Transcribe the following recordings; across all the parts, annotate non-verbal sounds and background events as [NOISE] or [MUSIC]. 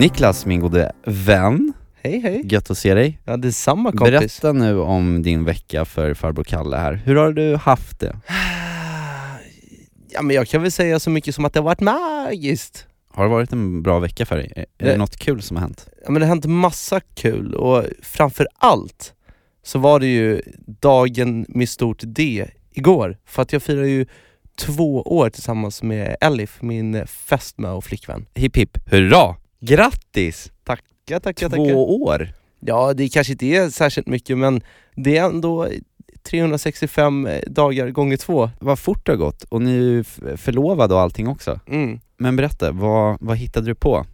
Niklas, min gode vän, Hej hej! gött att se dig. Ja detsamma kompis. Berätta nu om din vecka för farbror Kalle här. Hur har du haft det? [SIGHS] Ja men jag kan väl säga så mycket som att det har varit magiskt. Har det varit en bra vecka för dig? Är det Det- något kul som har hänt? Ja men det har hänt massa kul och framför allt så var det ju dagen med stort D igår. För att jag firar ju två år tillsammans med Elif, min fästmö och flickvän. Hipp hipp hurra! Grattis! Tackar, tackar, Två tackar. år! Ja det kanske inte är särskilt mycket men det är ändå 365 dagar gånger två. Vad fort det har gått och ni är ju f- förlovade och allting också. Mm. Men berätta, vad, vad hittade du på?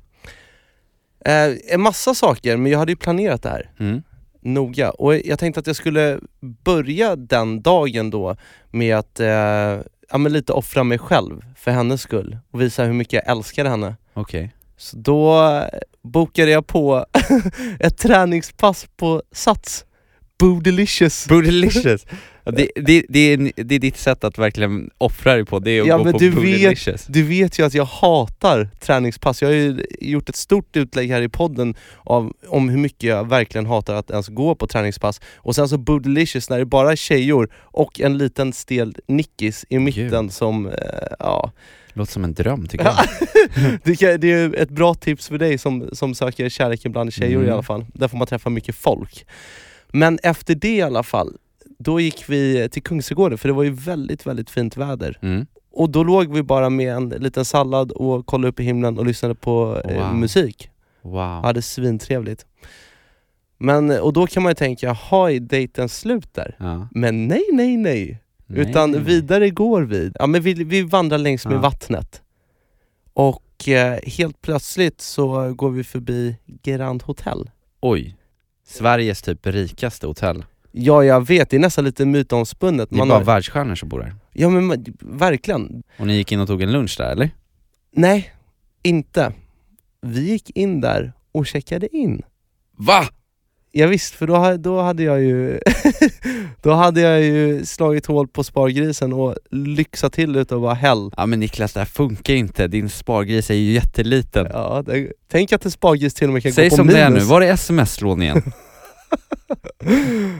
Eh, en massa saker men jag hade ju planerat det här. Mm. noga. Och jag tänkte att jag skulle börja den dagen då med att eh, ja, men lite offra mig själv för hennes skull och visa hur mycket jag älskade henne. Okej. Så då bokade jag på [LAUGHS] ett träningspass på Sats. Bodelicious. Bootylicious! [LAUGHS] Ja, det, det, det, är, det är ditt sätt att verkligen offra dig på, det är att Ja, gå men på du vet-. Du vet ju att jag hatar träningspass. Jag har ju gjort ett stort utlägg här i podden av, om hur mycket jag verkligen hatar att ens gå på träningspass. Och sen så Bodelicious när det bara är tjejor och en liten stel nickis i mitten Gud. som, eh, ja. Låter som en dröm tycker jag. [LAUGHS] det, kan, det är ett bra tips för dig som, som söker kärleken bland tjejor Mm. i alla fall. Där får man träffa mycket folk. Men efter det i alla fall, då gick vi till Kungsträdgården för det var ju väldigt, väldigt fint väder. Mm. Och då låg vi bara med en liten sallad och kollade upp i himlen och lyssnade på eh, Wow. musik. Wow. Hade svintrevligt. Men, och då kan man ju tänka, jaha är dejten slut där? Ja. Men nej, nej, nej. Nej, Utan vidare går vi. Ja, men vi, vi vandrar längs med Ja. vattnet. Och eh, helt plötsligt så går vi förbi Grand Hotel. Oj. Sveriges typ rikaste hotell. Ja, jag vet. Det är nästan lite mytomspunnet. Det är Man bara har, världsstjärnor som bor där. ja, men man- verkligen. Och ni gick in och tog en lunch där eller? Nej, inte. Vi gick in där och checkade in. Va? Ja, visst, för då, då hade jag ju [LAUGHS] Då hade jag ju slagit hål på spargrisen och lyxat till utav bara hell. Ja men Niklas, det här funkar inte. Din spargris är ju jätteliten. Ja, det, tänk att en spargris till och med kan Säg gå på som minus. det är nu, var är sms-lån igen? [LAUGHS]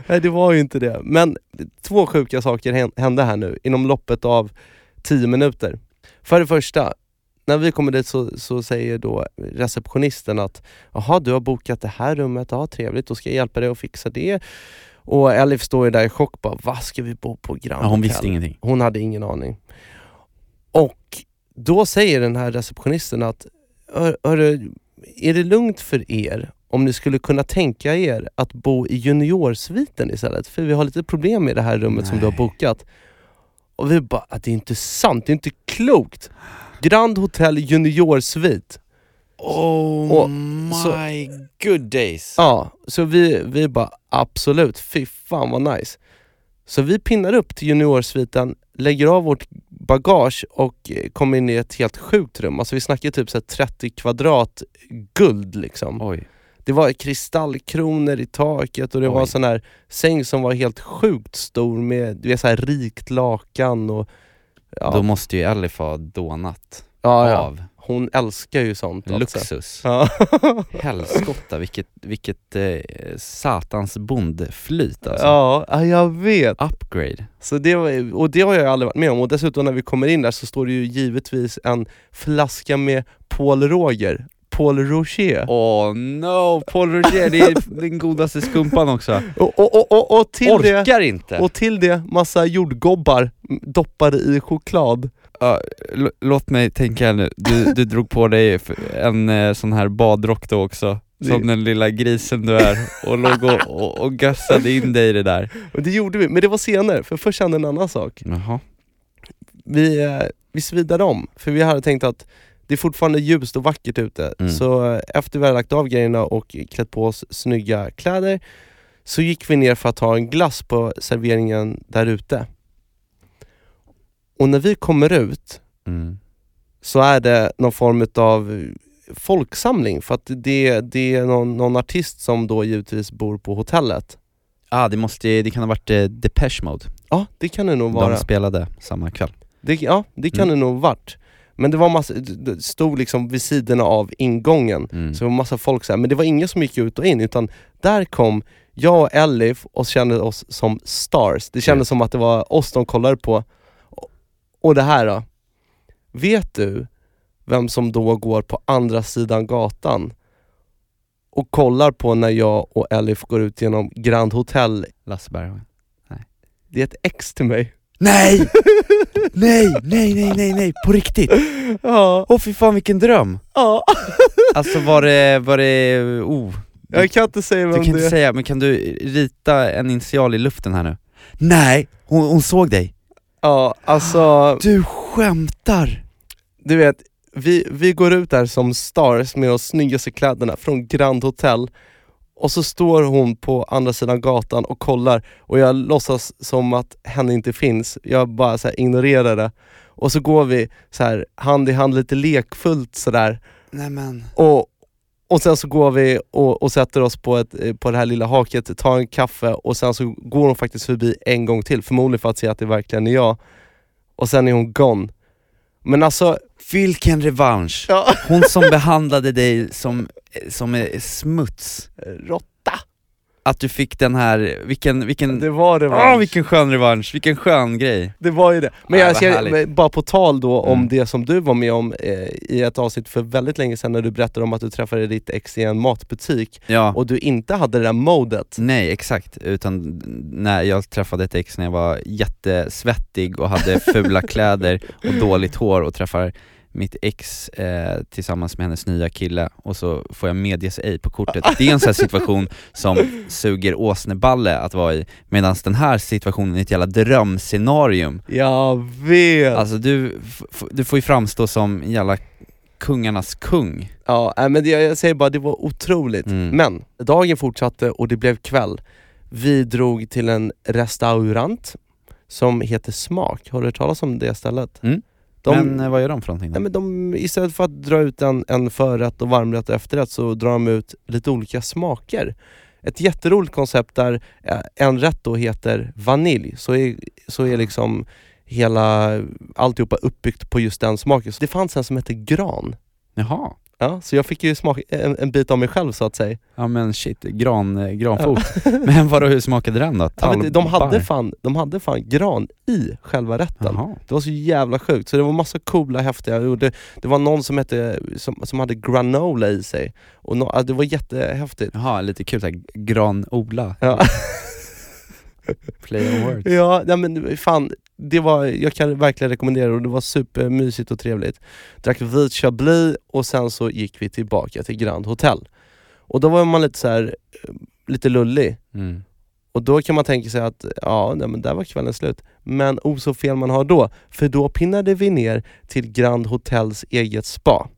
Nej det var ju inte det. Men två sjuka saker hän- hände här nu inom loppet av 10 minuter. För det första, när vi kommer dit så, så säger då receptionisten att Jaha, du har bokat det här rummet, ja trevligt, då ska jag hjälpa dig att fixa det. Och Elif står ju där i chock bara, vad ska vi bo på Grand Ja, hon Hotel?" visste ingenting. Hon hade ingen aning. Och då säger den här receptionisten att Hör, hörru, är det lugnt för er om ni skulle kunna tänka er att bo i juniorsviten istället? För vi har lite problem med det här rummet som du har Nej. bokat. Och vi bara, "Ah, det är inte sant, det är inte klokt! Grand Hotel juniorsvit. Oh Och så- my good days. Ja, så vi, vi bara absolut, fy fan vad nice. Så vi pinnar upp till juniorsviten, lägger av vårt bagage och eh, kommer in i ett helt sjukt rum. Alltså vi snackar typ så här 30 kvadrat guld liksom. Oj. Det var kristallkronor i taket och det var Oj. en sån här säng som var helt sjukt stor med du vet, så här rikt lakan och ja, Då måste ju Elif ha dånat ja, ja. av. hon älskar ju sånt. Luxus. Ja. [LAUGHS] Helskotta, vilket, vilket eh, satans bondflyt alltså. ja, ja, jag vet. Upgrade. Så det var, och det har jag aldrig varit med om och dessutom när vi kommer in där så står det ju givetvis en flaska med Paul Roger, Paul Rocher. Åh no, Paul Roger, det är den godaste skumpan också. Och, och, och, och, till det, Orkar inte! och till det massa jordgobbar doppade i choklad. L- låt mig tänka nu, du, du drog på dig en eh, sån här badrock då också. som den lilla grisen du är och låg och, och, och gössade in dig i det där. Och det gjorde vi, men det var senare, för först hände en annan sak. Jaha. Vi, eh, vi svidade om, för vi hade tänkt att det är fortfarande ljust och vackert ute, Mm. så eh, efter vi hade lagt av grejerna och klätt på oss snygga kläder så gick vi ner för att ta en glass på serveringen där ute. Och när vi kommer ut Mm. så är det någon form av folksamling för att det, det är någon, någon artist som då givetvis bor på hotellet. Ah, det, måste, det kan ha varit eh, Depeche Mode, Ja, det kan det nog vara. de spelade samma kväll. Det, ja, det kan Mm. det nog varit. Men det var massa, det stod liksom vid sidorna av ingången, Mm. så det var massa folk så här. men det var ingen som gick ut och in utan där kom jag och Elif och kände oss som stars. Det kändes som att det var oss de kollade på. Och- det här då? Vet du vem som då går på andra sidan gatan och kollar på när jag och Elif går ut genom Grand Hotel? Lasse Berghagen. Det är ett ex till mig. Nej! nej, nej, nej, nej, nej, på riktigt! Ja. Åh fy fan vilken dröm! ja. Alltså var det, var det, oh Jag kan inte säga Du vem kan det inte är. säga, men kan du rita en initial i luften här nu? Nej, hon, hon såg dig! Ja, alltså Du skämtar! du vet, vi, vi går ut där som stars med de snyggaste kläderna från Grand Hotel och så står hon på andra sidan gatan och kollar och jag låtsas som att henne inte finns. Jag bara så ignorerar det. Och så går vi så här hand i hand lite lekfullt sådär och, och sen så går vi och, och sätter oss på, ett, eh, på det här lilla haket, tar en kaffe och sen så går hon faktiskt förbi en gång till, förmodligen för att se att det verkligen är jag. Och sen är hon gone. Men alltså, Vilken revansch! ja. Hon som behandlade dig som, som är smuts, råtta. att du fick den här, vilken, vilken, Det var det Åh vilken skön revansch, vilken skön grej! Det var ju det. Men Ja, jag ser, bara på tal då om Mm. det som du var med om eh, i ett avsnitt för väldigt länge sedan när du berättade om att du träffade ditt ex i en matbutik Ja, och du inte hade det där modet. nej exakt, utan när jag träffade ett ex när jag var jättesvettig och hade fula kläder och dåligt hår och träffar mitt ex eh, tillsammans med hennes nya kille och så får jag medges ej på kortet. Det är en sån här situation [LAUGHS] som suger åsneballe att vara i, medan den här situationen är ett jävla drömscenarium. Jag vet! Alltså du, du får ju framstå som jävla kungarnas kung. Ja, nej, men det, jag säger bara, det var otroligt. Mm. Men dagen fortsatte och det blev kväll. Vi drog till en restaurant som heter Smak. Har du hört talas om det stället? Mm. De, Men eh, vad gör de för någonting då? nej, men de, istället för att dra ut en, en förrätt och varmrätt och efterrätt så drar de ut lite olika smaker. Ett jätteroligt koncept där eh, en rätt då heter vanilj, så är, så är liksom hela alltihopa uppbyggt på just den smaken. Så det fanns en som hette gran. Jaha, Ja, så jag fick ju smaka en, en bit av mig själv så att säga. ja men shit, gran, eh, granfot. [LAUGHS] Men vadå, hur smakade den då? Ja, men de, hade fan, de hade fan gran i själva rätten. Jaha. Det var så jävla sjukt, så det var massa coola, häftiga, det, det var någon som, hette, som, som hade granola i sig. Och no, ja, det var jättehäftigt. Jaha, lite kul såhär, granola, Ja. play on words. [LAUGHS] Ja, ja men fan, det var, jag kan verkligen rekommendera det och det var supermysigt och trevligt. Drack vit chablis och sen så gick vi tillbaka till Grand Hotel. Och då var man lite så här, eh, lite lullig. Mm. Och då kan man tänka sig att, ja, nej, men där var kvällen slut. Men oh så fel man har då, för då pinnade vi ner till Grand Hotels eget spa.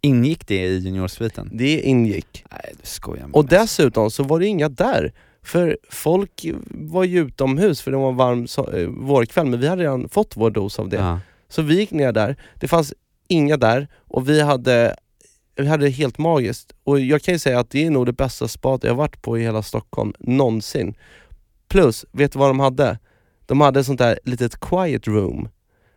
Ingick det i juniorsviten? Det ingick. Nej du skojar med Och mig. dessutom så var det inga där. För folk var ju utomhus för det var en varm so- eh, vårkväll, men vi hade redan fått vår dos av det. Ja. Så vi gick ner där, det fanns inga där och vi hade, vi hade det helt magiskt. Och jag kan ju säga att det är nog det bästa spat jag varit på i hela Stockholm, någonsin. Plus, vet du vad de hade? De hade ett sånt där litet quiet room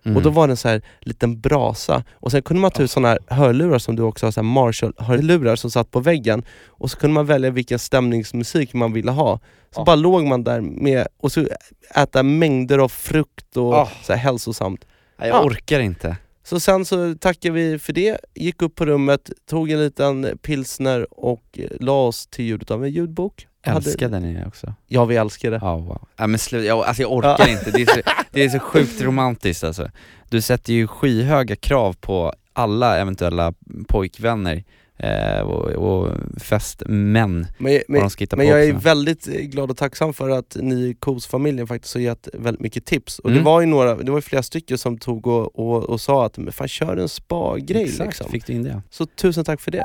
Mm. och då var det en så här liten brasa och sen kunde man ta ut såna här hörlurar som du också har, så Marshall-hörlurar som satt på väggen och så kunde man välja vilken stämningsmusik man ville ha. Så Ja. bara låg man där med, och så äta mängder av frukt och Ja. så här hälsosamt. Nej, jag Ja. orkar inte. Så sen så tackade vi för det, gick upp på rummet, tog en liten pilsner och eh, la oss till ljudet av en ljudbok. Hade- Älskade ni också? Ja, vi älskar det. Ja, wow. ja men slut, jag, alltså jag orkar inte, det är, så, det är så sjukt romantiskt alltså. Du sätter ju skyhöga krav på alla eventuella pojkvänner eh, och, och festmän Men, men, de ska hitta men på jag är väldigt eh, glad och tacksam för att ni i KOS-familjen faktiskt har gett väldigt mycket tips. Och det Mm. var ju några, det var flera stycken som tog och, och, och sa att men fan kör en spa-grej Exakt, liksom. fick du in det? Så tusen tack för det.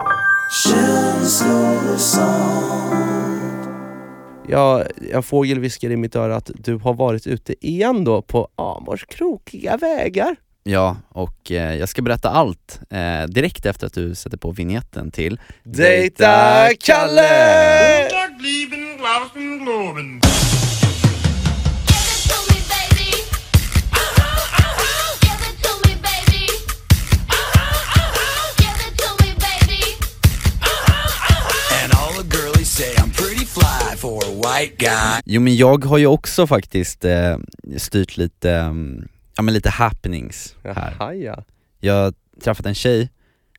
Ja, en fågel viskar i mitt öra att du har varit ute igen då på Amors krokiga vägar. Ja, och eh, jag ska berätta allt eh, direkt efter att du sätter på vignetten till Dejta Kalle! Fly for a white guy. Jo men jag har ju också faktiskt eh, styrt lite, mm, ja men lite happenings här. Jaha, ja. Jag har träffat en tjej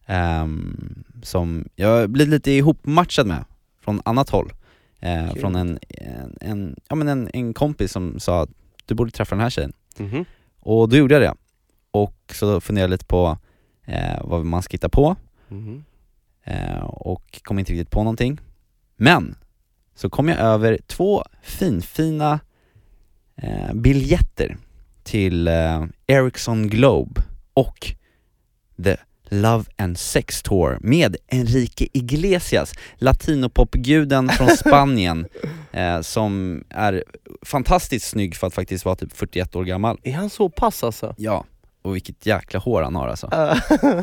ehm, som jag har blivit lite ihopmatchad med från annat håll. Eh, från en, en, en, ja, men en, en kompis som sa att du borde träffa den här tjejen. Mhm. Och då gjorde jag det. Och så funderade jag lite på eh, vad man ska hitta på Mhm. eh, och kom inte riktigt på någonting. Men så kom jag över två finfina eh, biljetter till eh, Ericsson Globe och The Love and Sex Tour med Enrique Iglesias, latinopopguden från [LAUGHS] Spanien eh, som är fantastiskt snygg för att faktiskt vara typ 41 år gammal. Är han så pass alltså? Ja, och vilket jäkla hår han har alltså.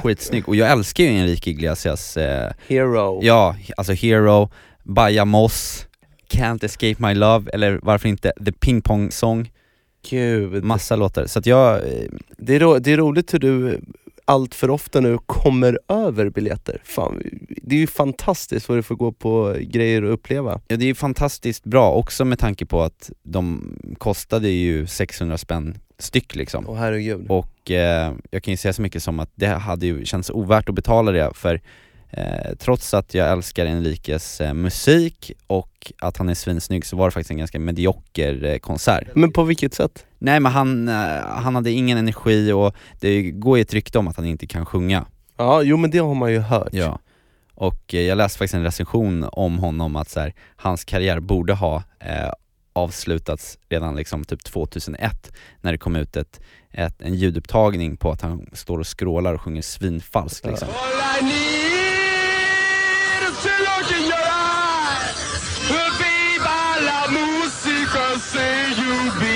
Skitsnygg, och jag älskar ju Enrique Iglesias eh, hero. Ja, alltså Hero, Baja Moss, Can't Escape My Love, eller varför inte The Ping Pong Song, Gud. massa låtar. Så att jag, eh, Det är, ro- det är roligt hur du allt för ofta nu kommer över biljetter. Fan, det är ju fantastiskt vad du får gå på grejer och uppleva. ja, det är ju fantastiskt bra också med tanke på att de kostade ju 600 spänn styck liksom. Åh herregud. Och eh, jag kan ju säga så mycket som att det hade ju känts ovärt att betala det för eh, trots att jag älskar Enriques eh, musik och att han är svinsnygg så var det faktiskt en ganska medioker eh, konsert. Men på vilket sätt? Nej men han, eh, han hade ingen energi och det går ju ett rykte om att han inte kan sjunga. Ja, jo men det har man ju hört. Ja. Och eh, jag läste faktiskt en recension om honom att så här, hans karriär borde ha eh, avslutats redan liksom typ 2001 när det kom ut ett, ett, en ljudupptagning på att han står och skrålar och sjunger svinfalskt liksom. in your eyes will be by la musica, say you be.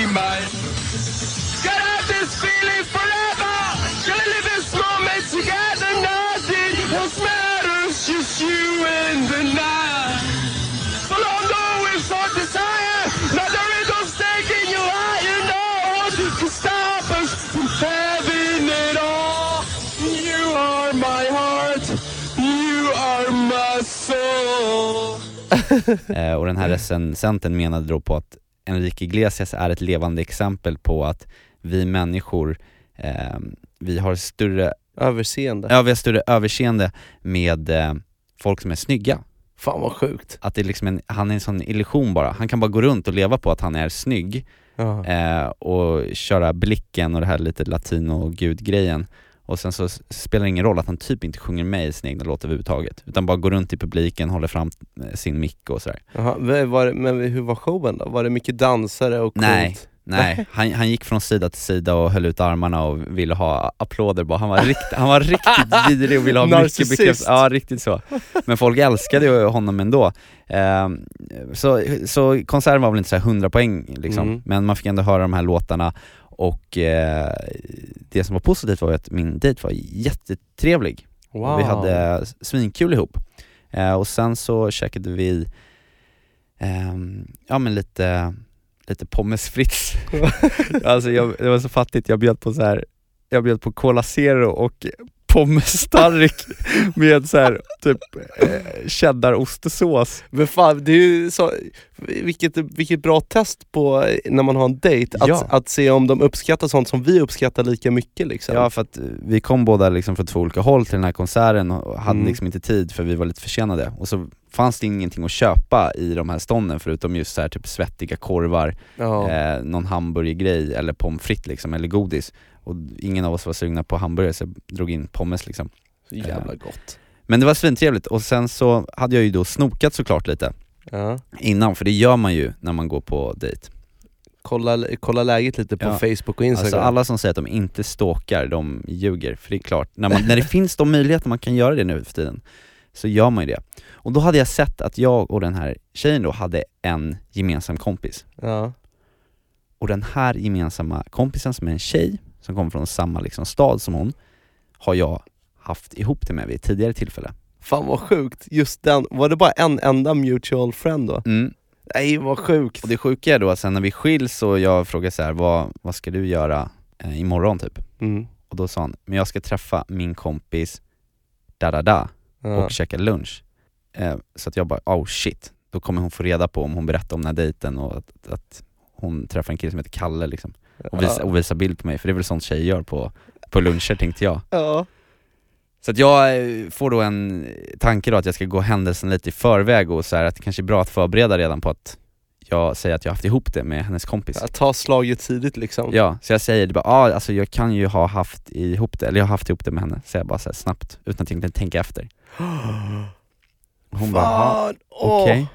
[LAUGHS] Eh, och den här recensenten menade då på att Enrique Iglesias är ett levande exempel på att vi människor, eh, vi har större, Överseende. ja, vi har större överseende med eh, folk som är snygga. Fan vad sjukt. Att det är liksom en, han är en sån illusion bara, han kan bara gå runt och leva på att han är snygg eh, och köra blicken och det här lite latino-gud-grejen och sen så spelar det ingen roll att han typ inte sjunger med i sina egna låtar överhuvudtaget utan bara går runt i publiken, håller fram eh, sin mick och sådär. Var det, men hur var showen då? Var det mycket dansare och coolt? Nej, nej, han, han gick från sida till sida och höll ut armarna och ville ha applåder bara, han var, rikt, han var riktigt [LAUGHS] vidrig och ville ha mycket bekräftelse, ja riktigt så. Men folk älskade ju honom ändå. Ehm, så, så konserten var väl inte så här 100 poäng liksom, Mm. men man fick ändå höra de här låtarna och eh, det som var positivt var att min dejt var jättetrevlig. Wow. Vi hade svinkul ihop. Eh, och sen så käkade vi, ehm, ja men lite, lite pommes frites. [LAUGHS] alltså jag, det var så fattigt, jag bjöd på så här, jag bjöd på Cola Zero och pommes stark med så här typ eh, cheddarostesås. Men fan, det är ju så, vilket, vilket bra test på när man har en dejt, att, Ja. att se om de uppskattar sånt som vi uppskattar lika mycket liksom. Ja för att eh, vi kom båda liksom från två olika håll till den här konserten och hade Mm. liksom inte tid för vi var lite försenade och så fanns det ingenting att köpa i de här stånden förutom just så här typ svettiga korvar, Ja. eh, någon hamburgergrej eller pommes frites liksom, eller godis och ingen av oss var sugna på hamburgare så jag drog in pommes liksom Så jävla gott. Men det var svintrevligt och sen så hade jag ju då snokat såklart lite Ja. innan, för det gör man ju när man går på dejt. Kolla, kolla läget lite på Ja. Facebook och Instagram. Alltså alla som säger att de inte stalkar, de ljuger. För det är klart, när, man, när det [LAUGHS] finns de möjligheter man kan göra det nu för tiden, så gör man ju det. Och då hade jag sett att jag och den här tjejen då hade en gemensam kompis. ja. Och den här gemensamma kompisen som är en tjej, som kommer från samma liksom stad som hon, har jag haft ihop det med vid ett tidigare tillfälle. Fan vad sjukt, just den, var det bara en enda mutual friend då? Mm. Nej vad sjukt! Och det sjuka är då att sen när vi skiljs och jag frågar så här, vad, vad ska du göra eh, imorgon typ? Mm. Och då sa han, men jag ska träffa min kompis da da da Ja. och käka lunch. Eh, så att jag bara, oh shit, då kommer hon få reda på om hon berättar om den här dejten och att, att hon träffar en kille som heter Kalle liksom. Och visa, och visa bild på mig, för det är väl sånt tjejer gör på, på luncher tänkte jag. ja. Så att jag eh, får då en tanke då att jag ska gå händelsen lite i förväg och så här, att det kanske är bra att förbereda redan på att jag säger att jag har haft ihop det med hennes kompis. Att ta slaget tidigt liksom. Ja, så jag säger det bara, ah, alltså jag kan ju ha haft ihop det, eller jag har haft ihop det med henne, säger jag bara så här snabbt, utan att egentligen tänka efter. [GASPS] Hon bara, "Ja, Fan, åh, okej.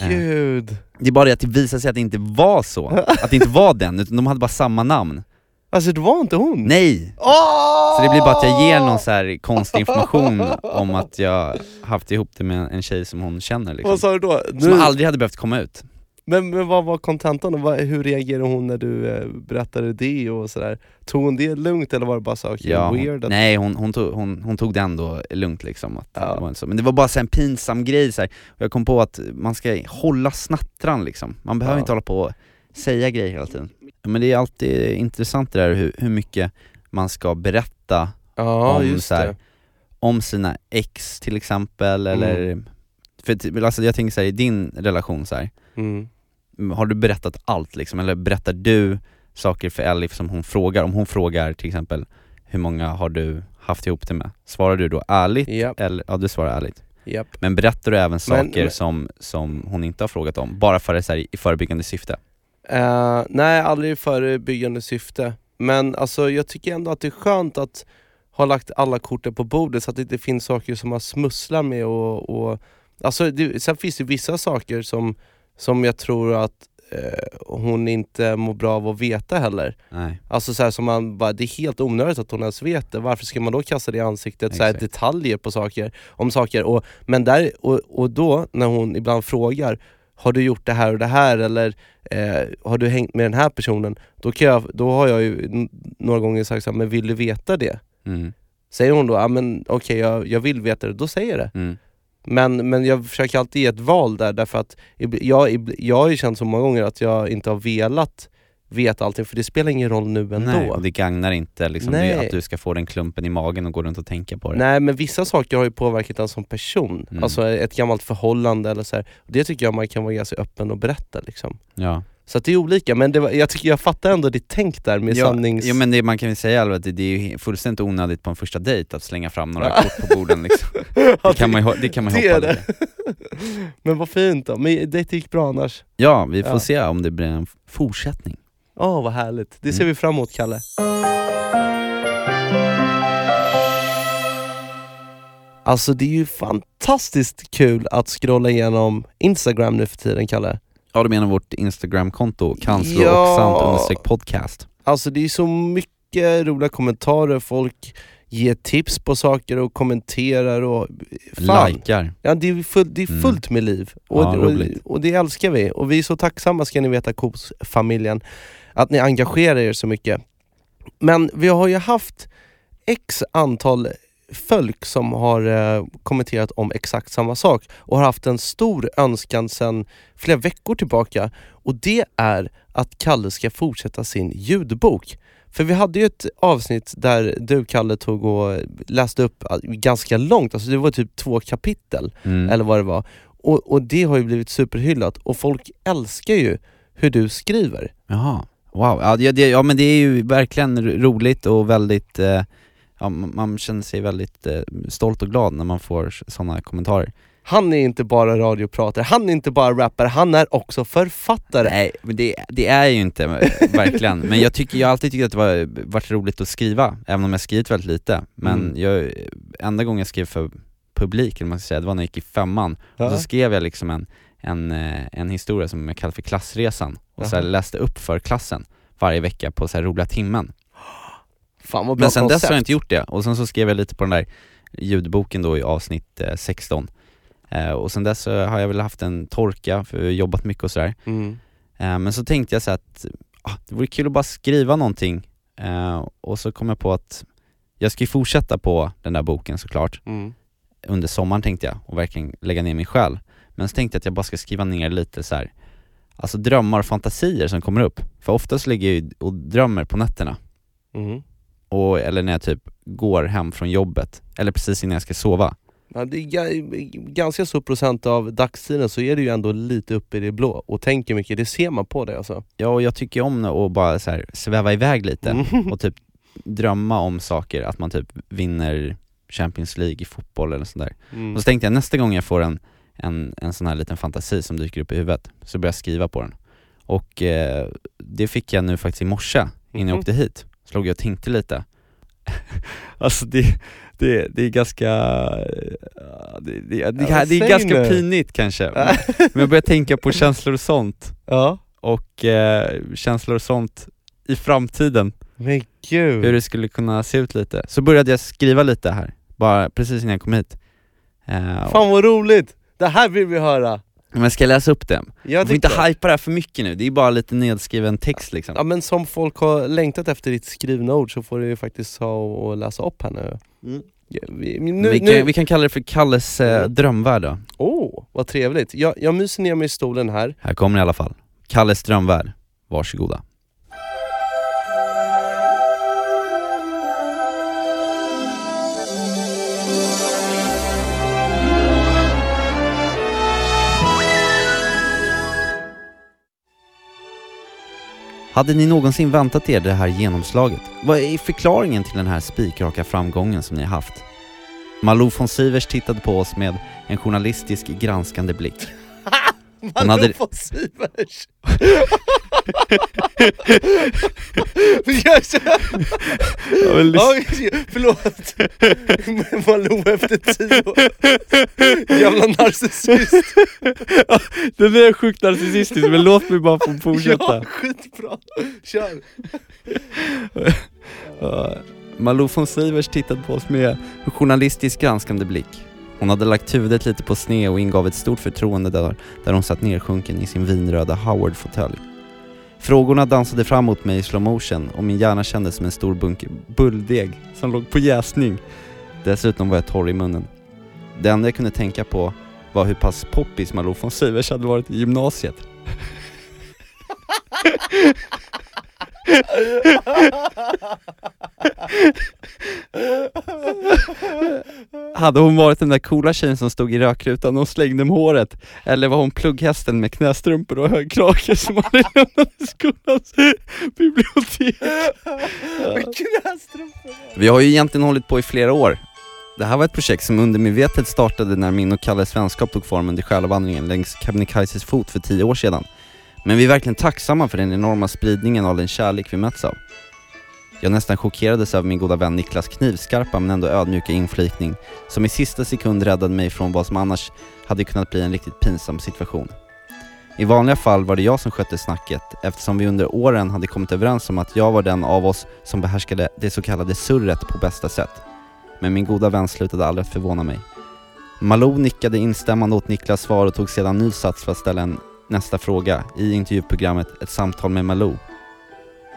Eh, gud. Det är bara det att det visade sig att det inte var så, [LAUGHS] att det inte var den, utan de hade bara samma namn. Alltså det var inte hon? Nej! Åh! Så det blir bara att jag ger någon så här konstig information om att jag haft ihop det med en tjej som hon känner liksom. Vad sa du då? Som Nu- aldrig hade behövt komma ut. Men, men vad var kontentan? Hur reagerade hon när du eh, berättade det och sådär? Tog hon det lugnt eller var det bara så okay, Ja, weird? hon, nej hon, hon, tog, hon, hon tog det ändå lugnt liksom, att Ja. det var så. men det var bara så en pinsam grej så jag kom på att man ska hålla snattran liksom, man behöver Ja. inte hålla på och säga grejer hela tiden. Men det är alltid intressant det där hur, hur mycket man ska berätta ja om så här, om sina ex till exempel, Mm. eller för att- alltså jag tänker så här, i din relation så här, Mm. har du berättat allt liksom, eller berättar du saker för Elif som hon frågar? Om hon frågar till exempel, hur många har du haft ihop det med? Svarar du då ärligt? Japp, Eller, ja du svarar ärligt. japp. Men berättar du även saker men- som, som hon inte har frågat om? Bara för så här, i förebyggande syfte? Eh, nej, aldrig i förebyggande syfte. Men alltså jag tycker ändå att det är skönt att ha lagt alla korten på bordet så att det inte finns saker som man smusslar med och, och alltså det, sen finns det vissa saker som, som jag tror att eh, hon inte mår bra av att veta heller. Nej. Alltså så här, som man bara, det är helt onödigt att hon ens vet det, varför ska man då kasta det i ansiktet, så här, detaljer på saker, om saker, och, men där, och, och då när hon ibland frågar har du gjort det här och det här eller eh, har du hängt med den här personen? Då, kan jag, då har jag ju några gånger sagt så här, men vill du veta det? Mm. Säger hon då, ja men okej jag, jag vill veta det, då säger jag det. Mm. Men, men jag försöker alltid ge ett val där därför att jag, jag har ju känt så många gånger att jag inte har velat veta allting för det spelar ingen roll nu ändå. Nej, och det gagnar inte liksom, det, Nej. att du ska få den klumpen i magen och gå runt och tänka på det. Nej men vissa saker har ju påverkat en som person, Mm. alltså ett gammalt förhållande eller så här. Det tycker jag man kan vara ganska öppen och berätta liksom. Ja. Så det är olika, men det var, jag tycker jag fattar ändå ditt tänk där med ja, sannings... ja men det, man kan väl säga Alva, att det, det är fullständigt onödigt på en första dejt att slänga fram några kort på borden liksom. [LAUGHS] Det kan man ju, det kan man det hoppa [LAUGHS] lite. men vad fint då, men det gick bra annars. Ja, vi får Ja. se om det blir en fortsättning. Åh vad härligt, det ser Mm. vi fram emot Kalle. Alltså det är ju fantastiskt kul att scrolla igenom Instagram nu för tiden Kalle. Ja du menar vårt Instagramkonto, kanslo Ja. och podcast. Alltså det är så mycket roliga kommentarer, folk ger tips på saker och kommenterar och fan. Likar. Ja det är, full, det är Mm. fullt med liv och, Ja, och, och det älskar vi. Och vi är så tacksamma ska ni veta Coops-familjen, att ni engagerar er så mycket. Men vi har ju haft x antal folk som har eh, kommenterat om exakt samma sak och har haft en stor önskan sedan flera veckor tillbaka och det är att Kalle ska fortsätta sin ljudbok. För vi hade ju ett avsnitt där du Kalle tog och läste upp eh, ganska långt, alltså det var typ två kapitel Mm. eller vad det var. Och, och det har ju blivit superhyllat och folk älskar ju hur du skriver. Jaha, wow. Ja, det, ja men det är ju verkligen ro- roligt och väldigt, eh, ja, man känner sig väldigt eh, stolt och glad när man får sådana kommentarer. han är inte bara radiopratare, han är inte bara rappare, han är också författare. Nej, men det, det är ju inte, verkligen. Men jag tycker, jag har alltid tyckt att det var, varit roligt att skriva, även om jag skrivit väldigt lite. Men Mm. jag, enda gången jag skrev för publik, eller man ska säga, det var när jag gick i femman. Ja. Och så skrev jag liksom en, en, eh, en historia som jag kallar för klassresan, och så här läste upp för klassen varje vecka på så här roliga timmen. Fan vad bra Men sen dess har jag inte gjort det, och sen så skrev jag lite på den där ljudboken då i avsnitt eh, 16. Eh, och sen dess så har jag väl haft en torka, för jag har jobbat mycket och sådär. Mm. Eh, men så tänkte jag så att ah, det vore kul att bara skriva någonting, eh, och så kom jag på att jag ska ju fortsätta på den där boken såklart, Mm. under sommaren tänkte jag, och verkligen lägga ner min själ. Men så tänkte jag att jag bara ska skriva ner lite så här. Alltså drömmar och fantasier som kommer upp. För oftast ligger jag och drömmer på nätterna, Mm. och, eller när jag typ går hem från jobbet, eller precis innan jag ska sova. Ja, det är ga- ganska stor procent av dagstiden så är du ju ändå lite uppe i det blå och tänker mycket, det ser man på dig alltså. Ja, och jag tycker om att bara så här sväva iväg lite Mm. och typ drömma om saker, att man typ vinner Champions League i fotboll eller sånt där. Mm. Och så tänkte jag nästa gång jag får en, en, en sån här liten fantasi som dyker upp i huvudet, så börjar jag skriva på den. Och eh, det fick jag nu faktiskt i morse, innan jag Mhm. åkte hit. Så låg jag och tänkte lite. [LAUGHS] alltså det, det, det är ganska, eh, det, det, det, Ja, det, är ganska nu. pinigt kanske. [LAUGHS] Men, men jag börjar tänka på känslor och sånt, Ja, och eh, känslor och sånt i framtiden, men gud. hur det skulle kunna se ut lite. Så började jag skriva lite här, bara precis innan jag kom hit. Eh, Fan vad roligt! Det här vill vi höra! men ska jag läsa upp det? Jag Jag får inte hypa det här för mycket nu, det är bara lite nedskriven text liksom. Ja men som folk har längtat efter ditt skrivna ord så får du ju faktiskt ta och läsa upp här nu. Mm. Ja, vi, nu, vi, nu, kan, vi kan kalla det för Kalles eh, Mm. drömvärld då. Åh, vad trevligt. Jag, jag myser ner mig i stolen här. Här kommer det i alla fall. Kalles drömvärld. Varsågoda. Hade ni någonsin väntat er det här genomslaget? Vad är förklaringen till den här spikraka framgången som ni har haft? Malou von Sivers tittade på oss med en journalistisk granskande blick. [LAUGHS] Hon hade- von Sivers! Jag känner- Ja, förlåt! Malou efter tio. Jävla narcissist! Den är sjukt narcissistisk men låt mig bara få fortsätta. Ja, skitbra! Kör! Malou von Sivers tittade på oss med journalistisk granskande blick. Hon hade lagt huvudet lite på sned och ingav ett stort förtroende där, där hon satt nersjunken i sin vinröda Howard-fåtölj. Frågorna dansade fram mot mig i slow motion och min hjärna kändes som en stor bunke bulldeg som låg på jäsning. Dessutom var jag torr i munnen. Det enda jag kunde tänka på var hur pass poppis Malou von Sivers hade varit i gymnasiet. [LAUGHS] Hade hon varit den där coola tjejen som stod i rökrutan och slängde med håret? Eller var hon plugghästen med knästrumpor och hög krage som hade lämnat skolans bibliotek? Vi har ju egentligen hållit på i flera år. Det här var ett projekt som undermedvetet startade när min och Kalles vänskap tog form under själavandringen längs Kebnekaises fot för tio år sedan. Men vi är verkligen tacksamma för den enorma spridningen av den kärlek vi möts av. Jag nästan chockerades över min goda vän Niklas knivskarpa men ändå ödmjuka inflikning som i sista sekund räddade mig från vad som annars hade kunnat bli en riktigt pinsam situation. I vanliga fall var det jag som skötte snacket eftersom vi under åren hade kommit överens om att jag var den av oss som behärskade det så kallade surret på bästa sätt. Men min goda vän slutade aldrig att förvåna mig. Malou nickade instämmande åt Niklas svar och tog sedan ny sats för att ställa en nästa fråga i intervjuprogrammet Ett samtal med Malou.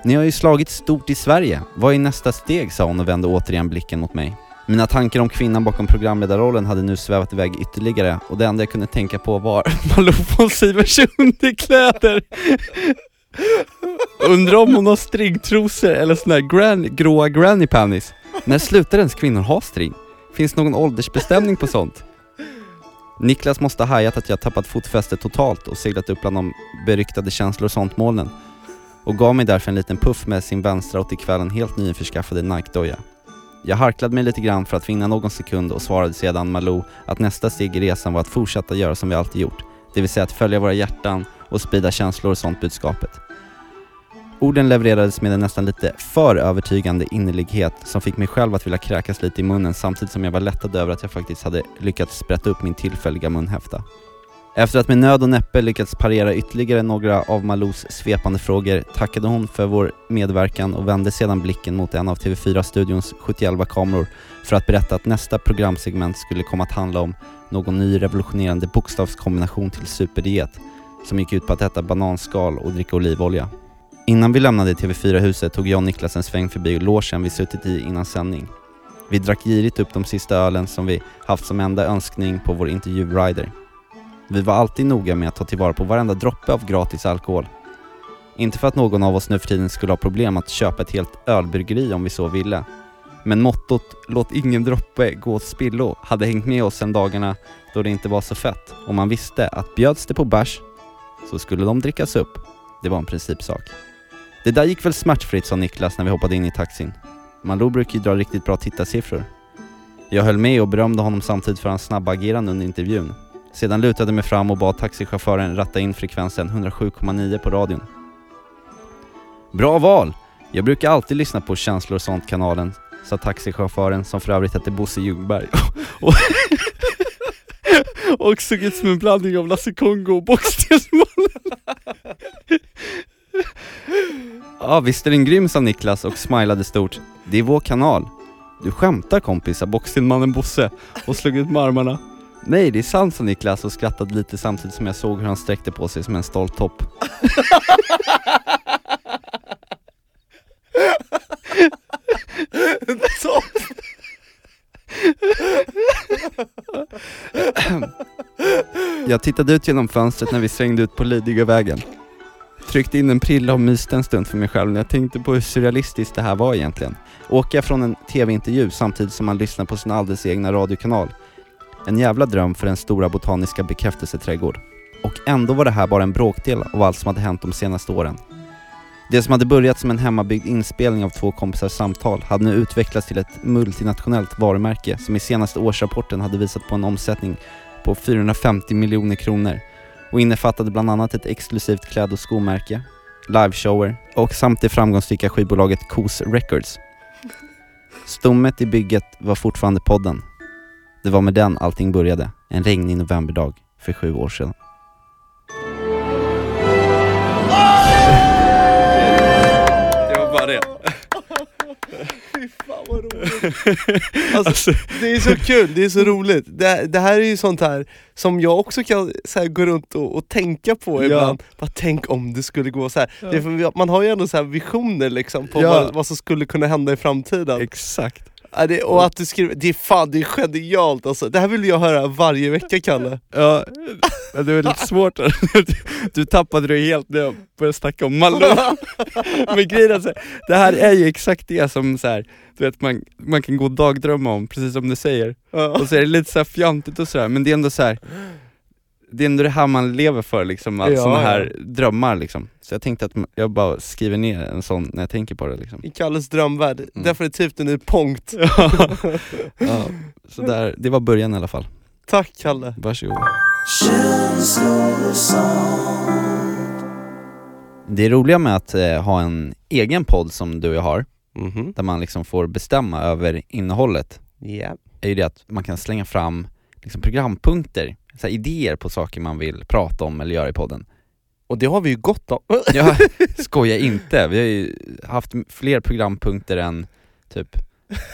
Ni har ju slagit stort i Sverige. Vad är nästa steg? sa hon och vände återigen blicken mot mig. Mina tankar om kvinnan bakom programledarrollen hade nu svävat iväg ytterligare och det enda jag kunde tänka på var [LAUGHS] Malou von Sivers underkläder. [LAUGHS] Undrar om hon har stringtrosor eller såna här gran gråa granny panties. När slutar ens kvinnor ha string? Finns någon åldersbestämning på sånt? Niklas måste ha hajat att jag tappat fotfästet totalt och seglat upp bland de beryktade känslor och sånt molnen och gav mig därför en liten puff med sin vänstra och till kvällen helt nyinförskaffade Nike-doja. Jag harklade mig lite grann för att vinna någon sekund och svarade sedan Malou att nästa steg i resan var att fortsätta göra som vi alltid gjort. Det vill säga att följa våra hjärtan och sprida känslor och sånt budskapet. Orden levererades med en nästan lite för övertygande innerlighet som fick mig själv att vilja kräkas lite i munnen samtidigt som jag var lättad över att jag faktiskt hade lyckats sprätta upp min tillfälliga munhäfta. Efter att med nöd och näppe lyckats parera ytterligare några av Malous svepande frågor tackade hon för vår medverkan och vände sedan blicken mot en av TV4-studions 71 kameror för att berätta att nästa programsegment skulle komma att handla om någon ny revolutionerande bokstavskombination till superdiet som gick ut på att äta bananskal och dricka olivolja. Innan vi lämnade TV4-huset tog jag och Niklas en sväng förbi logen vi suttit i innan sändning. Vi drack girigt upp de sista ölen som vi haft som enda önskning på vår intervjurider. Vi var alltid noga med att ta tillvara på varenda droppe av gratis alkohol. Inte för att någon av oss nu för tiden skulle ha problem att köpa ett helt ölbryggeri om vi så ville. Men mottot “Låt ingen droppe gå åt spillo” hade hängt med oss sedan dagarna då det inte var så fett och man visste att bjöds det på bärs så skulle de drickas upp. Det var en principsak. Det där gick väl smärtfritt sa Niklas när vi hoppade in i taxin. Malou brukar ju dra riktigt bra tittarsiffror. Jag höll med och berömde honom samtidigt för hans snabba agerande under intervjun. Sedan lutade jag mig fram och bad taxichauffören ratta in frekvensen 107,9 på radion. Bra val! Jag brukar alltid lyssna på Känslor och sånt-kanalen, sa taxichauffören som för övrigt hette Bosse Ljungberg. [LAUGHS] och, och såg ut som en blandning av Lasse Kongo och Bockstensmannen. [LAUGHS] Ja visst är den grym sa Niklas och smilade stort. Det är vår kanal. Du skämtar kompis sa Bockstenmannen Bosse och slog ut med armarna. Nej det är sant sa Niklas och skrattade lite samtidigt som jag såg hur han sträckte på sig som en stolt topp. [LAUGHS] Jag tittade ut genom fönstret när vi svängde ut på Lidingövägen. Tryckte in en prilla och myste en stund för mig själv när jag tänkte på hur surrealistiskt det här var egentligen. Åka från en TV-intervju samtidigt som man lyssnar på sin alldeles egna radiokanal. En jävla dröm för den stora botaniska bekräftelseträdgård. Och ändå var det här bara en bråkdel av allt som hade hänt de senaste åren. Det som hade börjat som en hemmabyggd inspelning av två kompisars samtal hade nu utvecklats till ett multinationellt varumärke som i senaste årsrapporten hade visat på en omsättning på 450 miljoner kronor och innefattade bland annat ett exklusivt kläd och skomärke, liveshower och samt det framgångsrika skivbolaget Kos Records. Stommet i bygget var fortfarande podden. Det var med den allting började, en regnig novemberdag för sju år sedan. Det var bara det. Alltså, det är så kul, det är så roligt. Det, det här är ju sånt här som jag också kan så här, gå runt och, och tänka på ibland. Bara, tänk om det skulle gå så här. Det är för, vi- man har ju ändå så här visioner liksom på Ja. vad, vad som skulle kunna hända i framtiden. Exakt. Ja, det, och att du skriver, det är fan det är genialt alltså. Det här vill jag höra varje vecka Kalle. Ja, men det var lite [LAUGHS] svårt där. Du tappade det helt när jag började snacka om Malou. [LAUGHS] Men grejen är så här, det här är ju exakt det som så här, du vet, man, man kan gå och dagdrömma om, precis som du säger. Och så är det lite så här fjantigt och sådär, men det är ändå så här. Det är ändå det här man lever för liksom, att Ja, såna ja. här drömmar liksom. Så jag tänkte att jag bara skriver ner en sån när jag tänker på det liksom. I Kalles drömvärld, Mm. definitivt en ny punkt. [LAUGHS] Ja, så där, det var början i alla fall. Tack Kalle. Varsågod. Det roliga med att eh, ha en egen podd som du och jag har, Mhm. där man liksom får bestämma över innehållet, Ja. är ju det att man kan slänga fram liksom programpunkter, så här idéer på saker man vill prata om eller göra i podden. Och det har vi ju gott om. [LAUGHS] Jag [LAUGHS] skojar inte, vi har ju haft fler programpunkter än typ,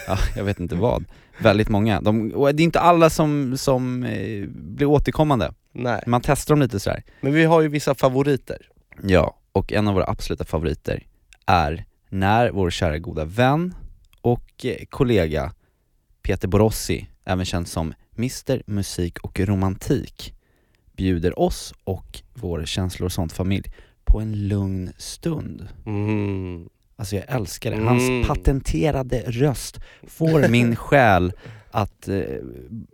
ja, jag vet inte vad, väldigt många. De, och det är inte alla som, som eh, blir återkommande, Nej, man testar dem lite sådär. men vi har ju vissa favoriter. Ja, och en av våra absoluta favoriter är när vår kära goda vän och eh, kollega Peter Borossi, även känd som Mr Musik och Romantik, bjuder oss och vår känslor och sånt familj på en lugn stund. Mm. Alltså jag älskar det. Hans Mm. patenterade röst får min [LAUGHS] själ att eh,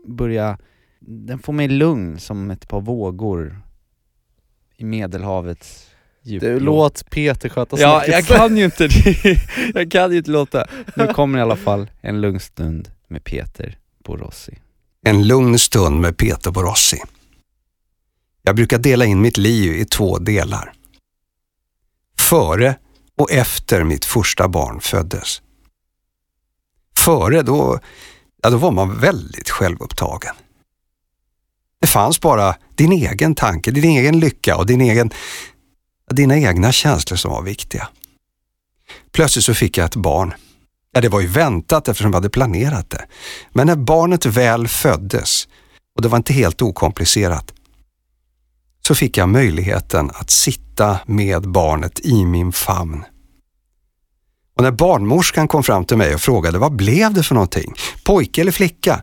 börja, den får mig lugn som ett par vågor i medelhavets Djup Du, låt. Peter sköta Ja, jag kan ju inte [LAUGHS] det. Jag kan ju inte låta. Nu kommer i alla fall en lugn stund med Peter Borossi. En lugn stund med Peter Borossi. Jag brukar dela in mitt liv i två delar. Före och efter mitt första barn föddes. Före, då, ja, då var man väldigt självupptagen. Det fanns bara din egen tanke, din egen lycka och din egen, dina egna känslor som var viktiga. Plötsligt så fick jag ett barn. Ja, det var ju väntat eftersom vi hade planerat det. Men när barnet väl föddes, och det var inte helt okomplicerat, så fick jag möjligheten att sitta med barnet i min famn. Och när barnmorskan kom fram till mig och frågade vad blev det för någonting, pojke eller flicka?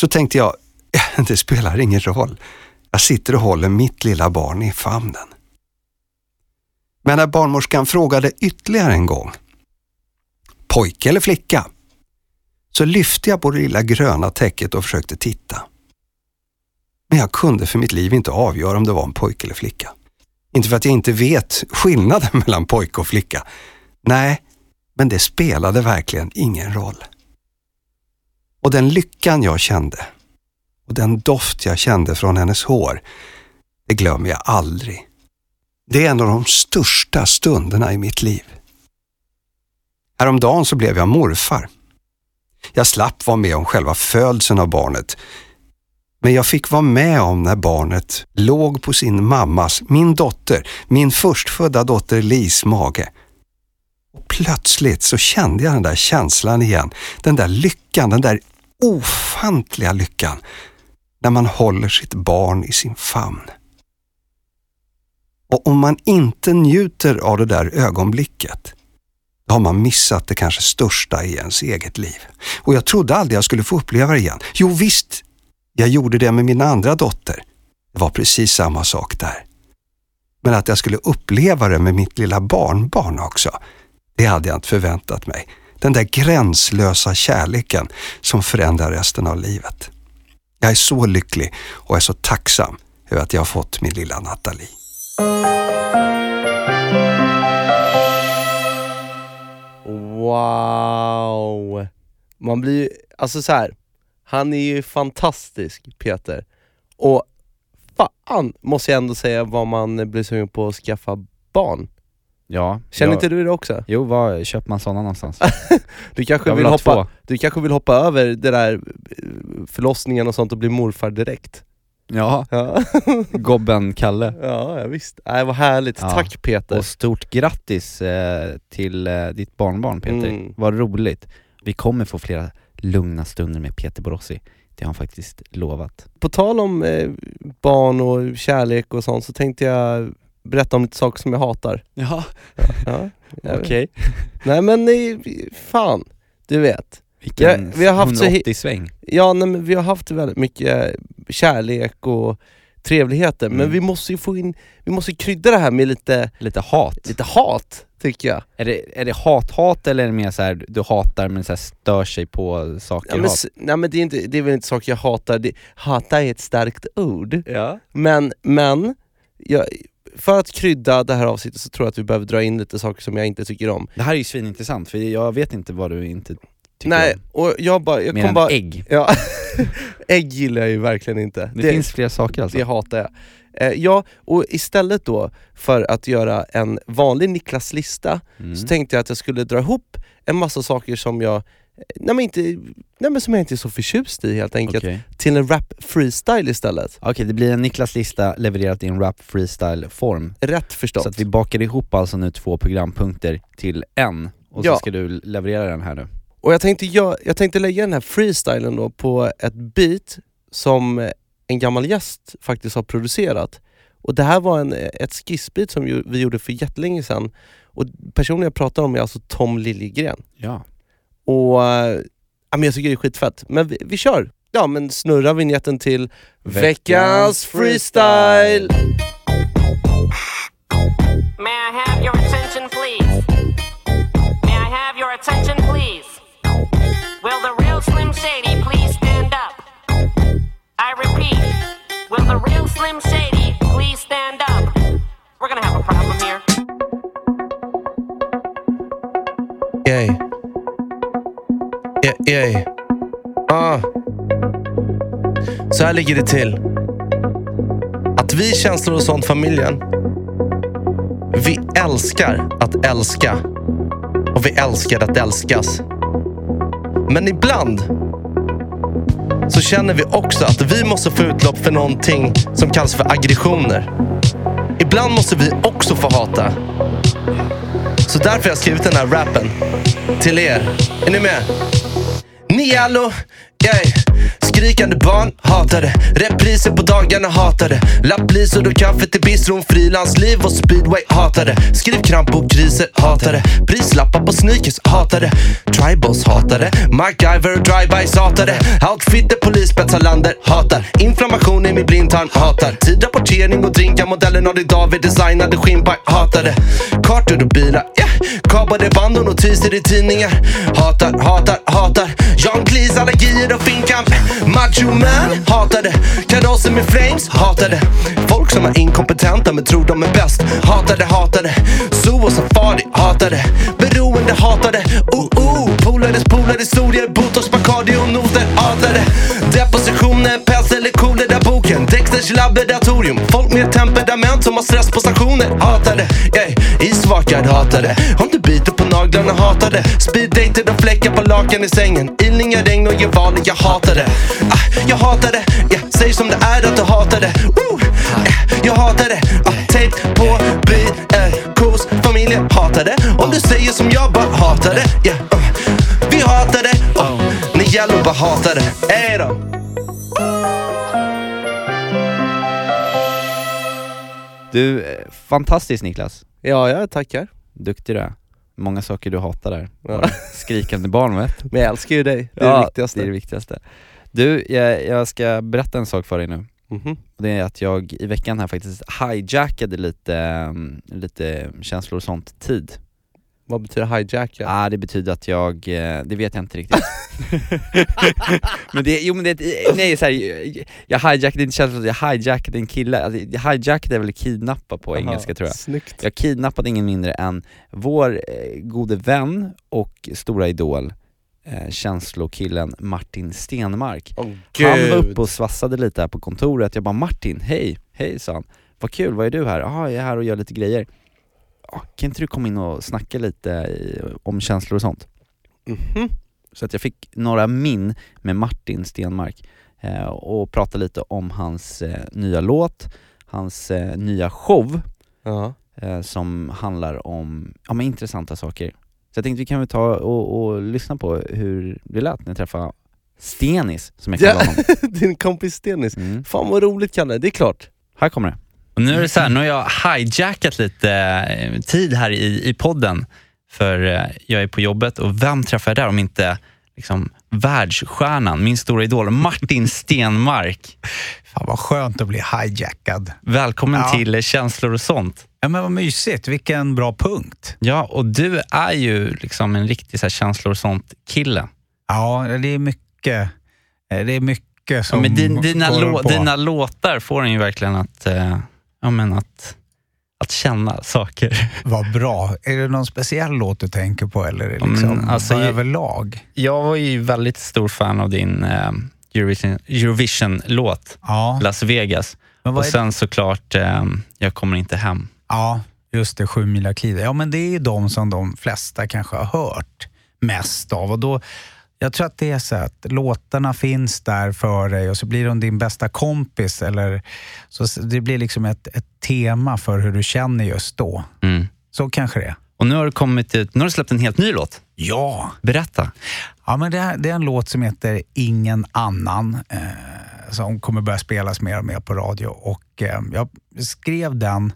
Så tänkte jag, [LAUGHS] det spelar ingen roll. Jag sitter och håller mitt lilla barn i famnen. Men när barnmorskan frågade ytterligare en gång, pojke eller flicka? Så lyfte jag på det lilla gröna täcket och försökte titta. Men jag kunde för mitt liv inte avgöra om det var en pojke eller flicka. Inte för att jag inte vet skillnaden [LAUGHS] mellan pojke och flicka. Nej, men det spelade verkligen ingen roll. Och den lyckan jag kände och den doft jag kände från hennes hår, det glömmer jag aldrig. Det är en av de största stunderna i mitt liv. Häromdagen så blev jag morfar. Jag slapp vara med om själva födseln av barnet. Men jag fick vara med om när barnet låg på sin mammas, min dotter, min förstfödda dotter Lis mage. Och plötsligt så kände jag den där känslan igen. Den där lyckan, den där ofantliga lyckan när man håller sitt barn i sin famn. Och om man inte njuter av det där ögonblicket, då har man missat det kanske största i ens eget liv. Och jag trodde aldrig jag skulle få uppleva det igen. Jo visst, jag gjorde det med min andra dotter. Det var precis samma sak där. Men att jag skulle uppleva det med mitt lilla barnbarn också, det hade jag inte förväntat mig. Den där gränslösa kärleken som förändrar resten av livet. Jag är så lycklig och är så tacksam över att jag har fått min lilla Nathalie. Wow! Man blir ju, alltså så här. han är ju fantastisk Peter. Och fan måste jag ändå säga vad man blir sugen på att skaffa barn. Ja. Känner jag, inte du det också? Jo, var köper man sådana någonstans? [LAUGHS] Du kanske Jag vill, vill hoppa, två. du kanske vill hoppa över det där eh, förlossningen och sånt och bli morfar direkt? Ja, Ja, [LAUGHS] gobben Kalle. ja ja, visst. Nej, vad härligt. Ja. Tack Peter. Och stort grattis eh, till eh, ditt barnbarn Peter, Mm. vad roligt. Vi kommer få flera lugna stunder med Peter Borossi, det har han faktiskt lovat. På tal om eh, barn och kärlek och sånt så tänkte jag berätta om lite saker som jag hatar. Ja, Ja, jag- [LAUGHS] okej. Nej men nej, fan, du vet. Vilken Ja, vi har haft så hi- 180-sväng. Ja nej, men vi har haft väldigt mycket kärlek och trevligheter men Mm. vi måste ju få in, vi måste krydda det här med lite, Lite hat. lite hat, tycker jag. Är det, är det hat-hat eller är det mer så här du hatar men så här stör sig på saker Ja, men, hat? nej men det är, inte, det är väl inte saker jag hatar, det, hata är ett starkt ord. Ja. Men, men, jag, för att krydda det här avsnittet så tror jag att vi behöver dra in lite saker som jag inte tycker om. Det här är ju svinintressant för jag vet inte vad du inte Nej, om. och jag bara, jag Mer kom än bara... ägg. Ja, [LAUGHS] ägg gillar jag ju verkligen inte. Det, finns fler saker alltså? Det hatar jag. Eh, ja, och istället då för att göra en vanlig Niklas lista Mm. så tänkte jag att jag skulle dra ihop en massa saker som jag, eh, nej men inte, nej men som jag inte är så förtjust i helt enkelt, Okej, till en rap freestyle istället. Okej, det blir en Niklas lista levererat i en rap freestyle form Rätt förstått. Så att vi bakar ihop alltså nu två programpunkter till en, och Ja. så ska du leverera den här nu Och jag tänkte, jag, jag tänkte lägga den här freestylen då på ett beat som en gammal gäst faktiskt har producerat. Och det här var en, ett skissbeat som ju, vi gjorde för jättelänge sedan. Och personen jag pratar om är alltså Tom Liljegren. Ja Och äh, ja, men jag tycker det är skitfett. Men vi, vi kör! Ja men snurra vignetten till Veckans freestyle! May I have your attention, please? May I have your attention, please? Will the real Slim Shady please stand up? I repeat, will the real Slim Shady please stand up? We're gonna have a problem here. Yay. Yeah, yeah. Uh. Så här ligger det till. Att vi känslor och sånt familjen, vi älskar att älska. Och vi älskar att älskas. Men ibland så känner vi också att vi måste få utlopp för någonting som kallas för aggressioner. Ibland måste vi också få hata. Så därför har jag skrivit den här rappen till er. Är ni med? Ni allo, yay. Skrikande barn, hatade. Repriser på dagarna, hatade. Lapplisor och kaffe till bistron Frilansliv och speedway, hatade. Skrivkramp och kriser hatade. Prislappar på sneakers, hatade. Tribals, hatade. MacGyver och drivebys, hatade. Outfitter, polisspetsar, lander, hatar. Inflammation i min blindtarm, hatar. Tidrapportering och drinkar Modellen av din David designade skinnpaj, hatade. Kartor och bilar, yeah Kapade band och notiser i tidningar. Hatar, hatar, hatar. John Cleese, allergier och finkamp. Macho man, hatade. Kadosser med flames, hatade. Folk som är inkompetenta men tror de är bäst. Hatade, hatade. Zoo och safari, hatade. Beroende, hatade. Uh, uh. Oh, oh Polares polare, historier Botox, Bacardi och noter, hatade. Depositioner, päls eller coolare där boken. Dexters laboratorium. Folk med temperament som har stress på stationer Hatade, yeah isvakad hatade Om du biter på naglarna hatar hatade Speeddated och fläckar på lakan i sängen Ilningar, regn och gevaler, jag hatar det. ah, Jag hatar det. yeah, säg som det är att du hatar det. uh, yeah. Jag hatar det. ah, tejp på bil, eh, kos, hatar det. Om du säger som jag bara hatar det. yeah, uh, Vi hatar det. oh, ni gäller bara hatar det. ey då Du, eh, fantastiskt Niklas. Ja, jag tackar. Duktig du är. Många saker du hatar där. Ja. Skrikande barn vet Men jag älskar ju dig, det är ja, det viktigaste. det är det viktigaste. Du, jag, jag ska berätta en sak för dig nu. Mhm. Och Det är att jag i veckan här faktiskt hijackade lite, mm, lite känslor och sånt tid. Vad betyder hijacka? ah, det betyder att jag, eh, det vet jag inte riktigt. [LAUGHS] men det, jo men det, nej så här, jag hijackade inte känslor, jag hijackade en kille, alltså, hijackade är väl kidnappa på Aha, engelska tror jag. Snyggt. Jag kidnappade ingen mindre än vår eh, gode vän och stora idol, eh, känslokillen Martin Stenmark. Åh, Han var uppe och svassade lite här på kontoret, jag bara Martin, hej, hej sa han. Vad kul, vad är du här? Ja, jag är här och gör lite grejer. Kan inte du komma in och snacka lite i, om känslor och sånt? Mhm. Så att jag fick några min med Martin Stenmark eh, och prata lite om hans eh, nya låt, hans eh, nya show Ja. eh, som handlar om ja, men intressanta saker. Så jag tänkte vi kan väl ta och, och lyssna på hur det lät när jag träffade Stenis, som jag kallar Ja, honom. [LAUGHS] din kompis Stenis. Mm. Fan vad roligt Kalle, det är klart. Här kommer det. Och nu är det så här, nu har jag hijackat lite eh, tid här i, i podden. För eh, jag är på jobbet och vem träffar jag där om inte liksom, världsstjärnan, min stora idol Martin Stenmark. Fan vad skönt att bli hijackad. Välkommen Ja. till Känslor och sånt. Ja men vad mysigt, vilken bra punkt. Ja, och du är ju liksom en riktig så här, känslor och sånt-kille. Ja, det är mycket, eh, det är mycket som Ja, men din, dina, lå, dina låtar får en ju verkligen att, eh, ja, men att, att känna saker. [LAUGHS] Vad bra. Är det någon speciell låt du tänker på eller Ja, men liksom alltså, överlag? Jag var ju väldigt stor fan av din eh, Eurovision- Eurovision-låt, Ja, Las Vegas. Och sen såklart, eh, Jag kommer inte hem. ja just det, Sju mila kliver. Ja, men det är ju de som de flesta kanske har hört mest av. Och då, jag tror att det är så att låtarna finns där för dig och så blir de din bästa kompis. Eller, så det blir liksom ett, ett tema för hur du känner just då. Mm. Så kanske det är. Och nu har du kommit ut, nu har du släppt en helt ny låt. Ja, Berätta. Ja, men det, det är en låt som heter Ingen annan eh, som kommer börja spelas mer och mer på radio. Och eh, Jag skrev den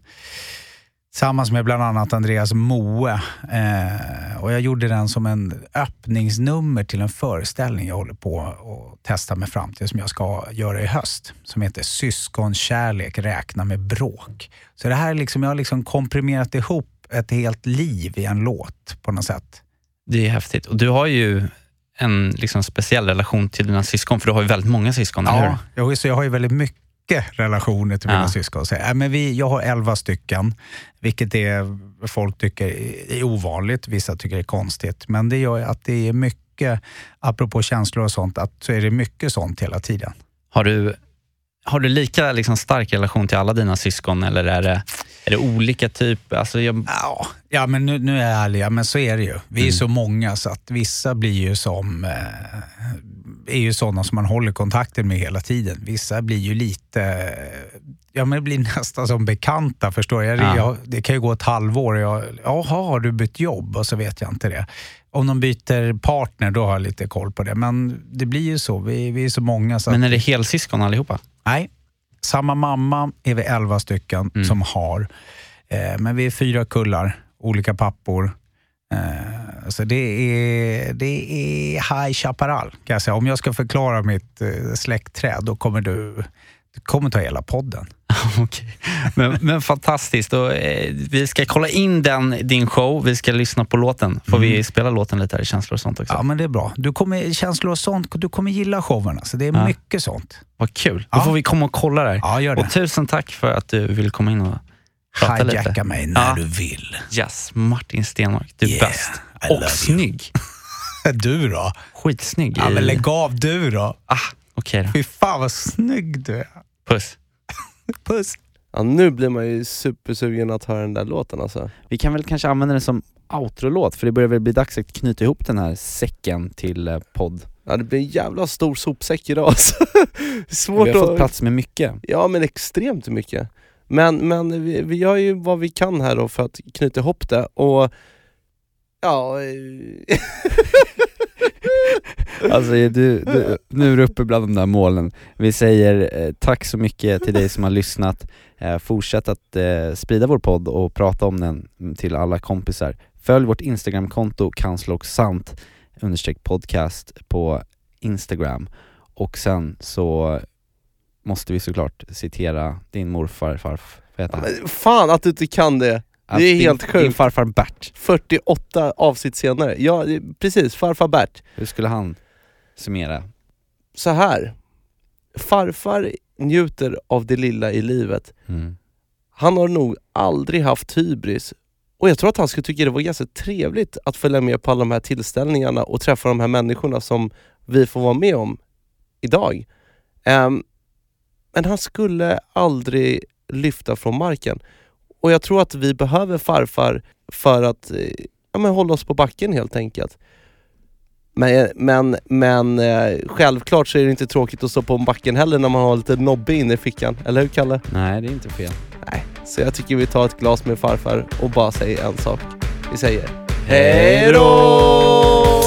tillsammans med bland annat Andreas Moe. Eh, och jag gjorde den som en öppningsnummer till en föreställning jag håller på att testa mig fram till som jag ska göra i höst. Som heter Syskonkärlek, räkna med bråk. Så det här är liksom, jag har liksom komprimerat ihop ett helt liv i en låt på något sätt. Det är häftigt. Och du har ju en liksom, speciell relation till dina syskon, för du har ju väldigt många syskon, eller hur? Ja, så jag har ju väldigt mycket relationer till mina Ja. syskon. Så, äh, men vi, jag har elva stycken, vilket är, folk tycker är ovanligt. Vissa tycker det är konstigt. Men det gör att det är mycket, apropå känslor och sånt, att så är det mycket sånt hela tiden. Har du, har du lika liksom, stark relation till alla dina syskon eller är det, är det olika typ? Alltså, jag, Ja, ja men nu, nu är jag ärlig, men så är det ju. Vi är Mm. så många så att vissa blir ju som, eh, är ju sådana som man håller kontakten med hela tiden. Vissa blir ju lite, ja men blir [LAUGHS] nästan som bekanta förstår jag. Ja. jag det kan ju gå ett halvår och jag, jaha har du bytt jobb? Och så vet jag inte det. Om de byter partner, då har jag lite koll på det. Men det blir ju så, vi, vi är så många. Så men är det helsyskon allihopa? Nej, samma mamma är vi elva stycken Mm. som har. Eh, men vi är fyra kullar, olika pappor. Eh, så det är, det är High Chaparral kan jag säga. Om jag ska förklara mitt eh, släktträd, då kommer du, du kommer ta hela podden. [LAUGHS] Okej. Men, men fantastiskt. Och, eh, vi ska kolla in den, din show. Vi ska lyssna på låten. Får vi spela låten lite här i känslor och sånt också? Ja, men det är bra. Du kommer, känslor och sånt, du kommer gilla showen. Så det är Ja. mycket sånt. Vad kul. Då Ja. får vi komma och kolla där. Ja, gör det. Och tusen tack för att du vill komma in och prata lite. Hijacka mig när Ja. du vill. Yes, Martin Stenmark. Du är Yeah, bäst. I Och snygg. [LAUGHS] Du då? Skitsnygg. Ja, men lägg av du då. Ah, Okej då. Fy fan vad snygg du är. Puss. [LAUGHS] Puss. Ja, nu blir man ju supersugen att höra den där låten alltså. Vi kan väl kanske använda den som outro-låt, för det börjar väl bli dags att knyta ihop den här säcken till eh, podd. Ja det blir en jävla stor sopsäck idag alltså. Svårt [LAUGHS] Vi har fått plats med mycket. Ja men extremt mycket. Men, men vi, vi gör ju vad vi kan här då för att knyta ihop det och ja... Eh. [LAUGHS] Alltså du, du, nu är du uppe bland de där målen. Vi säger eh, tack så mycket till dig som har lyssnat. Eh, fortsätt att eh, sprida vår podd och prata om den till alla kompisar. Följ vårt Instagramkonto kanslogsant podcast på Instagram. Och sen så måste vi såklart citera din morfar, farf, vad heter han? men fan att du inte kan det! Att Det är din, helt Din sjukt. farfar Bert, 48 avsnitt senare. Ja precis, farfar Bert. hur skulle han summera? Så här. Farfar njuter av det lilla i livet. Mm. Han har nog aldrig haft hybris och jag tror att han skulle tycka det var ganska trevligt att följa med på alla de här tillställningarna och träffa de här människorna som vi får vara med om idag. Ehm, men han skulle aldrig lyfta från marken. Och jag tror att vi behöver farfar för att eh, ja, men hålla oss på backen helt enkelt. Men, men, men eh, självklart så är det inte tråkigt att stå på backen heller när man har lite nobbe inne i fickan. Eller hur Kalle? Nej, det är inte fel. Nej, så jag tycker vi tar ett glas med farfar och bara säger en sak. Vi säger Hej då!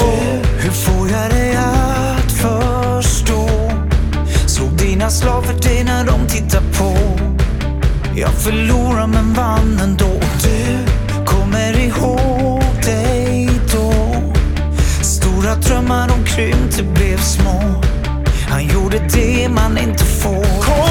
Titta på. Jag förlorar men vann ändå. Du kommer ihåg dig då. Stora drömmar de krympte blev små. Han gjorde det man inte får. Kom